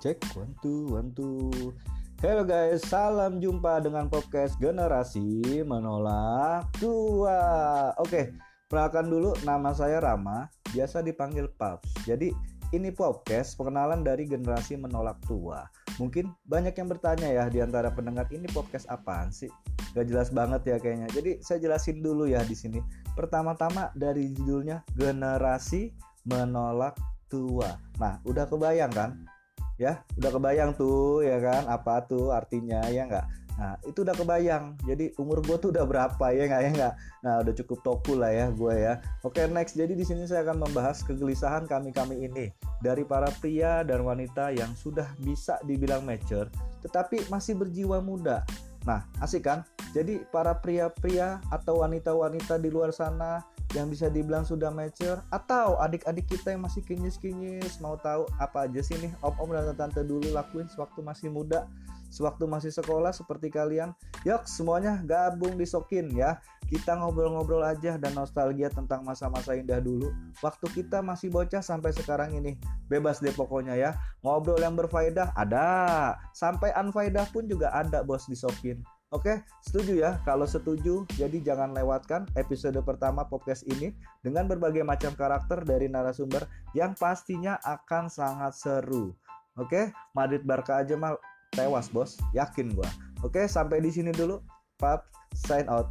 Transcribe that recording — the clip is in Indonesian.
Cek one two one two. Halo guys, salam jumpa dengan podcast generasi menolak tua. Oke, perkenalkan dulu nama saya Rama, biasa dipanggil Paps. Jadi ini podcast pengenalan dari generasi menolak tua. Mungkin banyak yang bertanya ya di antara pendengar ini podcast apaan sih? Gak jelas banget ya kayaknya. Jadi saya jelasin dulu ya di sini. Pertama-tama dari judulnya generasi menolak tua. Nah, udah kebayang kan? Ya udah kebayang tuh ya kan? Apa tuh artinya ya nggak? Nah itu udah kebayang. Jadi umur gue tuh udah berapa ya nggak ya nggak? Nah udah cukup toku lah ya gue ya. Oke next. Jadi di sini saya akan membahas kegelisahan kami kami ini dari para pria dan wanita yang sudah bisa dibilang mature tetapi masih berjiwa muda. Nah asik kan jadi para pria-pria atau wanita-wanita di luar sana yang bisa dibilang sudah mature atau adik-adik kita yang masih kinyis-kinyis mau tahu apa aja sih nih om-om dan tante dulu lakuin sewaktu masih muda sewaktu masih sekolah seperti kalian. Yuk semuanya gabung di Sokin ya. Kita ngobrol-ngobrol aja dan nostalgia tentang masa-masa indah dulu. Waktu kita masih bocah sampai sekarang ini. Bebas deh pokoknya ya. Ngobrol yang berfaedah ada. Sampai unfaedah pun juga ada bos di Sokin Oke, setuju ya? Kalau setuju, jadi jangan lewatkan episode pertama podcast ini dengan berbagai macam karakter dari narasumber yang pastinya akan sangat seru. Oke, Madrid Barca aja mal tewas bos, yakin gua. Oke, sampai di sini dulu. Pap, sign out.